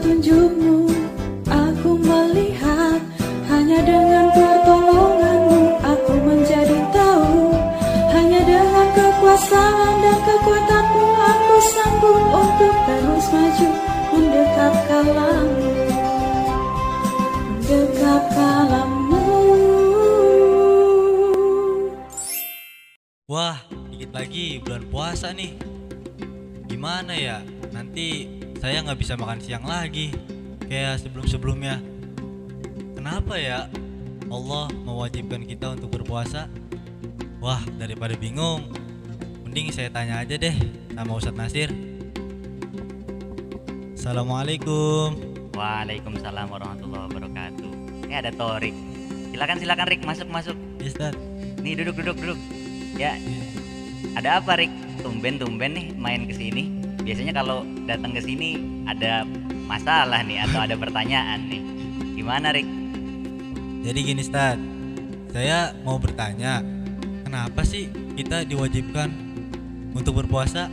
petunjukmu Aku melihat Hanya dengan pertolonganmu Aku menjadi tahu Hanya dengan kekuasaan dan kekuatanmu Aku sanggup untuk terus maju Mendekat kalammu Mendekat kalammu Wah, dikit lagi bulan puasa nih. Gimana ya? Nanti saya nggak bisa makan siang lagi, kayak sebelum-sebelumnya. Kenapa ya Allah mewajibkan kita untuk berpuasa? Wah, daripada bingung, mending saya tanya aja deh sama Ustadz Nasir. Assalamualaikum. Waalaikumsalam warahmatullahi wabarakatuh. Eh ada Torik. Silakan silakan Rik masuk masuk. Ustadz. Nih duduk duduk duduk. Ya ada apa Rik? Tumben tumben nih main ke sini. Biasanya kalau datang ke sini ada masalah nih atau ada pertanyaan nih. Gimana Rik? Jadi gini Ustadz, saya mau bertanya, kenapa sih kita diwajibkan untuk berpuasa?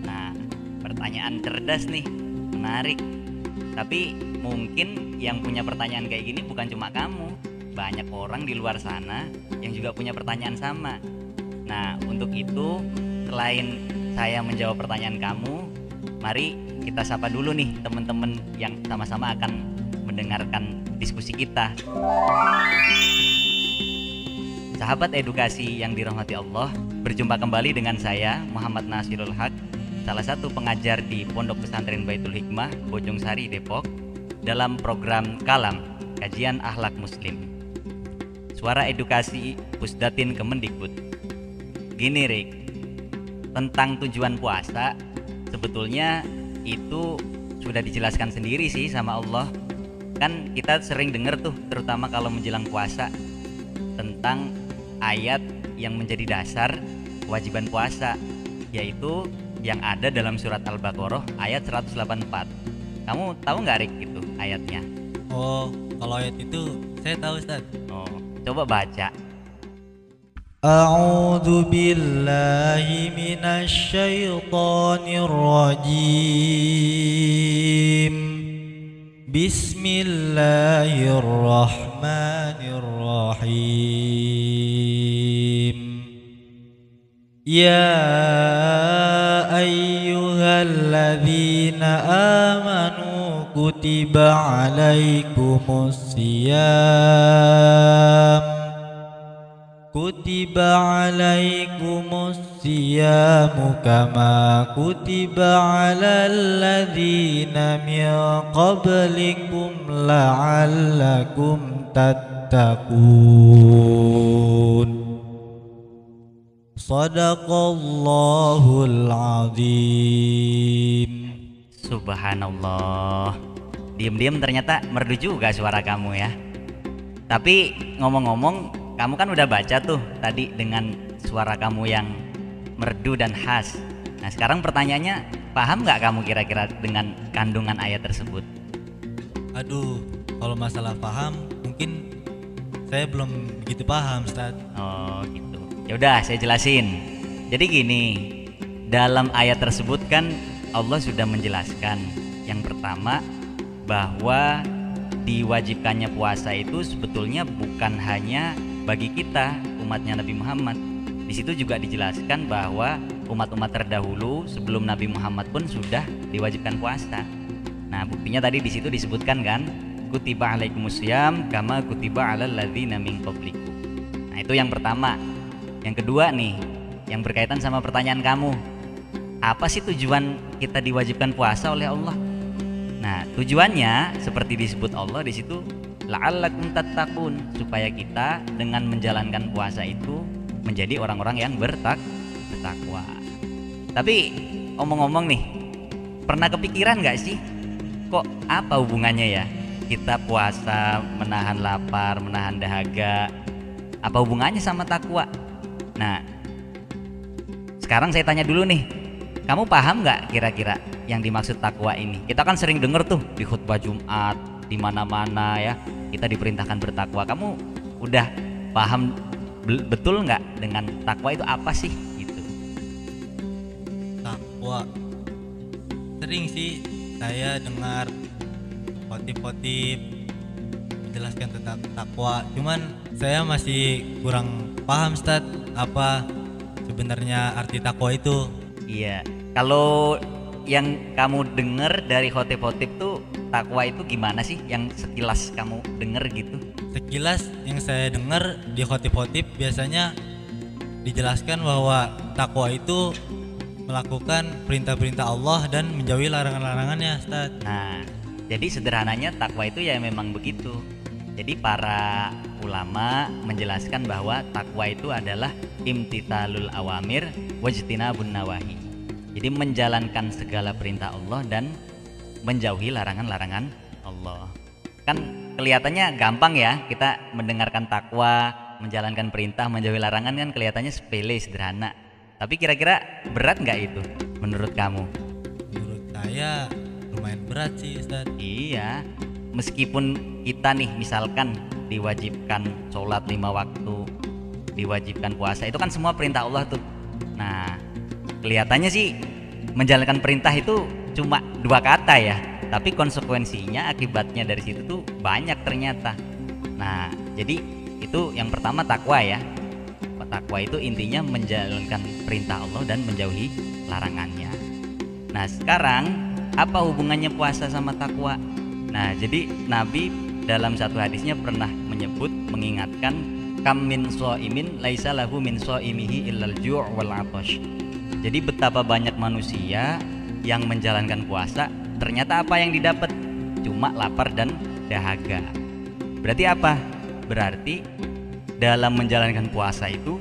Nah pertanyaan cerdas nih, menarik. Tapi mungkin yang punya pertanyaan kayak gini bukan cuma kamu, banyak orang di luar sana yang juga punya pertanyaan sama. Nah, untuk itu selain saya menjawab pertanyaan kamu, mari kita sapa dulu nih teman-teman yang sama-sama akan mendengarkan diskusi kita. Sahabat edukasi yang dirahmati Allah, berjumpa kembali dengan saya Muhammad Nasirul Haq, salah satu pengajar di Pondok Pesantren Baitul Hikmah, Bojong Sari, Depok, dalam program Kalam, Kajian Akhlak Muslim. Suara Edukasi Pusdatin Kemendikbud. Gini Rik, tentang tujuan puasa sebetulnya itu sudah dijelaskan sendiri sih sama Allah. Kan kita sering dengar tuh terutama kalau menjelang puasa tentang ayat yang menjadi dasar kewajiban puasa yaitu yang ada dalam surat Al-Baqarah ayat 184. Kamu tahu nggak Rik itu ayatnya? Oh, kalau ayat itu saya tahu Ustadz. Oh, coba baca. أعوذ بالله من الشيطان الرجيم. بسم الله الرحمن الرحيم. يا أيها الذين آمنوا كتب عليكم الصيام. كتب عليكم الصيام كما كتب على الذين من قبلكم لعلكم تتقون صدق الله العظيم Subhanallah. Diam-diam ternyata merdu juga suara kamu ya. Tapi ngomong-ngomong, kamu kan udah baca tuh tadi dengan suara kamu yang merdu dan khas. Nah sekarang pertanyaannya, paham nggak kamu kira-kira dengan kandungan ayat tersebut? Aduh, kalau masalah paham mungkin saya belum begitu paham, Ustaz. Oh gitu. Ya udah saya jelasin. Jadi gini, dalam ayat tersebut kan Allah sudah menjelaskan yang pertama bahwa diwajibkannya puasa itu sebetulnya bukan hanya bagi kita umatnya Nabi Muhammad. Di situ juga dijelaskan bahwa umat-umat terdahulu sebelum Nabi Muhammad pun sudah diwajibkan puasa. Nah, buktinya tadi di situ disebutkan kan, kutiba alaikumusiyam kama kutiba alal ladzina min qablikum. Nah, itu yang pertama. Yang kedua nih, yang berkaitan sama pertanyaan kamu. Apa sih tujuan kita diwajibkan puasa oleh Allah? Nah, tujuannya seperti disebut Allah di situ la'allakum tattaqun supaya kita dengan menjalankan puasa itu menjadi orang-orang yang bertak bertakwa. Tapi omong-omong nih, pernah kepikiran nggak sih kok apa hubungannya ya kita puasa menahan lapar, menahan dahaga? Apa hubungannya sama takwa? Nah, sekarang saya tanya dulu nih, kamu paham nggak kira-kira yang dimaksud takwa ini? Kita kan sering denger tuh di khutbah Jumat, di mana-mana ya, kita diperintahkan bertakwa. Kamu udah paham be- betul nggak dengan takwa itu apa sih? Gitu. Takwa. Sering sih saya dengar khotib-khotib menjelaskan tentang takwa. Cuman saya masih kurang paham Ustaz apa sebenarnya arti takwa itu. Iya. Kalau yang kamu dengar dari khotib-khotib tuh takwa itu gimana sih? Yang sekilas kamu denger gitu? Sekilas yang saya dengar di khotib-khotib biasanya dijelaskan bahwa takwa itu melakukan perintah-perintah Allah dan menjauhi larangan-larangannya, Ustaz. Nah, jadi sederhananya takwa itu ya memang begitu. Jadi para ulama menjelaskan bahwa takwa itu adalah imtithalul awamir wajtinabun nawahi. Jadi menjalankan segala perintah Allah dan menjauhi larangan-larangan Allah. Kan kelihatannya gampang ya kita mendengarkan takwa, menjalankan perintah, menjauhi larangan kan kelihatannya sepele, sederhana. Tapi kira-kira berat nggak itu menurut kamu? Menurut saya lumayan berat sih, Ustaz. Iya, meskipun kita nih misalkan diwajibkan sholat lima waktu, diwajibkan puasa, itu kan semua perintah Allah tuh. Nah, kelihatannya sih menjalankan perintah itu cuma dua kata ya, tapi konsekuensinya akibatnya dari situ tuh banyak ternyata. Nah, jadi itu yang pertama takwa ya. Takwa itu intinya menjalankan perintah Allah dan menjauhi larangannya. Nah, sekarang apa hubungannya puasa sama takwa? Nah, jadi Nabi dalam satu hadisnya pernah menyebut mengingatkan kam min imin laisa lahu min imihi illal ju' wal atash. Jadi betapa banyak manusia yang menjalankan puasa ternyata apa yang didapat cuma lapar dan dahaga. Berarti apa? Berarti dalam menjalankan puasa itu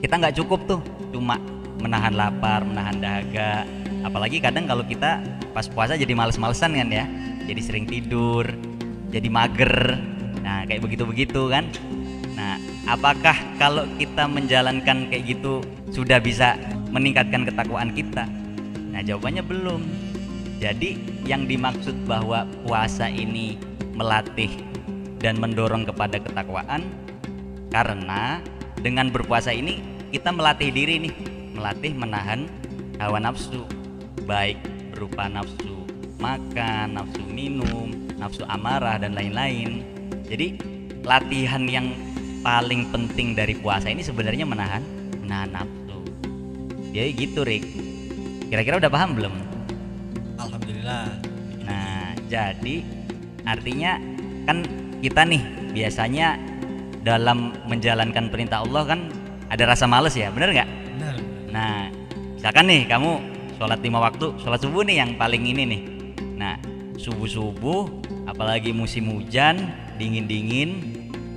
kita nggak cukup tuh cuma menahan lapar, menahan dahaga. Apalagi kadang kalau kita pas puasa jadi males-malesan kan ya, jadi sering tidur, jadi mager. Nah kayak begitu-begitu kan. Nah apakah kalau kita menjalankan kayak gitu sudah bisa meningkatkan ketakwaan kita? Nah jawabannya belum. Jadi yang dimaksud bahwa puasa ini melatih dan mendorong kepada ketakwaan karena dengan berpuasa ini kita melatih diri nih melatih menahan hawa nafsu baik berupa nafsu makan nafsu minum nafsu amarah dan lain-lain. Jadi latihan yang paling penting dari puasa ini sebenarnya menahan menahan nafsu. Jadi gitu Rick kira-kira udah paham belum Alhamdulillah. Nah, jadi artinya kan kita nih biasanya dalam menjalankan perintah Allah kan ada rasa males ya, bener nggak? Benar. Nah, misalkan nih kamu sholat lima waktu, sholat subuh nih yang paling ini nih. Nah, subuh subuh, apalagi musim hujan, dingin dingin,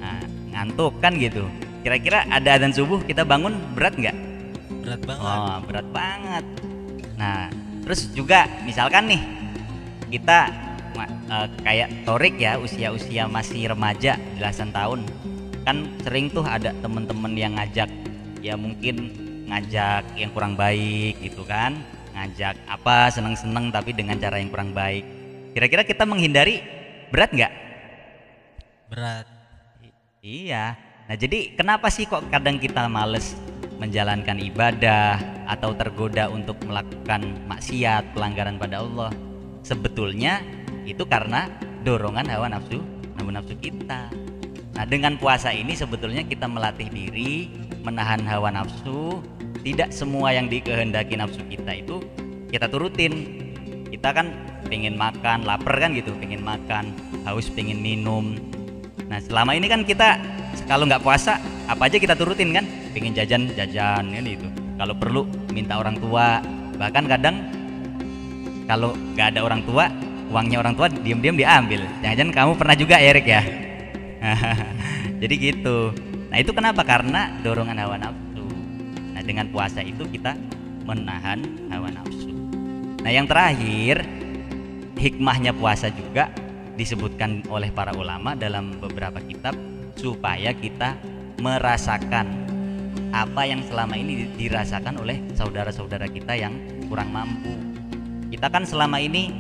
nah, ngantuk kan gitu. Kira-kira ada adzan subuh kita bangun berat nggak? Berat banget. Oh, berat banget. Nah, terus juga misalkan nih kita eh, kayak Torik ya usia-usia masih remaja belasan tahun kan sering tuh ada temen-temen yang ngajak ya mungkin ngajak yang kurang baik gitu kan ngajak apa seneng-seneng tapi dengan cara yang kurang baik kira-kira kita menghindari berat nggak Berat. I- Iya. Nah, jadi kenapa sih kok kadang kita males menjalankan ibadah atau tergoda untuk melakukan maksiat, pelanggaran pada Allah? Sebetulnya itu karena dorongan hawa nafsu, hawa nafsu kita. Nah, dengan puasa ini sebetulnya kita melatih diri menahan hawa nafsu. Tidak semua yang dikehendaki nafsu kita itu kita turutin. Kita kan pengen makan, lapar kan gitu, pengen makan, haus pengen minum, Nah selama ini kan kita kalau nggak puasa apa aja kita turutin kan, pengen jajan jajan kan itu. Kalau perlu minta orang tua, bahkan kadang kalau nggak ada orang tua, uangnya orang tua diam-diam diambil. Jangan-jangan kamu pernah juga Erik ya. Jadi gitu. Nah itu kenapa? Karena dorongan hawa nafsu. Nah dengan puasa itu kita menahan hawa nafsu. Nah yang terakhir hikmahnya puasa juga disebutkan oleh para ulama dalam beberapa kitab supaya kita merasakan apa yang selama ini dirasakan oleh saudara-saudara kita yang kurang mampu. Kita kan selama ini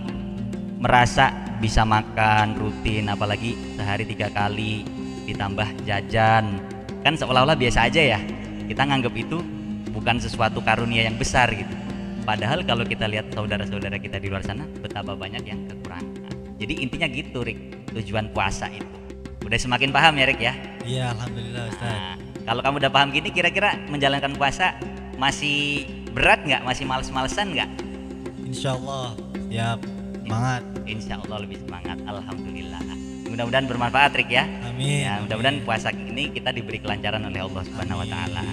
merasa bisa makan rutin apalagi sehari tiga kali ditambah jajan kan seolah-olah biasa aja ya kita nganggap itu bukan sesuatu karunia yang besar gitu padahal kalau kita lihat saudara-saudara kita di luar sana betapa banyak yang kekurangan Jadi intinya gitu Rik, tujuan puasa itu. Udah semakin paham ya Rik ya? Iya, alhamdulillah Ustaz. Nah, kalau kamu udah paham gini kira-kira menjalankan puasa masih berat nggak? Masih males-malesan nggak? Insya Allah siap semangat. Insya Allah lebih semangat. Alhamdulillah. Mudah-mudahan bermanfaat Rik ya. Amin. Ya, mudah-mudahan puasa ini kita diberi kelancaran oleh Allah Subhanahu wa taala.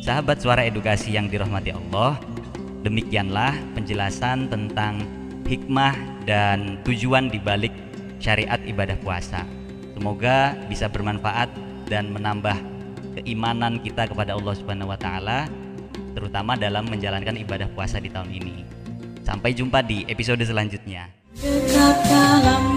Sahabat suara edukasi yang dirahmati Allah, demikianlah penjelasan tentang hikmah dan tujuan dibalik syariat ibadah puasa. Semoga bisa bermanfaat dan menambah keimanan kita kepada Allah Subhanahu wa taala terutama dalam menjalankan ibadah puasa di tahun ini. Sampai jumpa di episode selanjutnya. Dekat dalam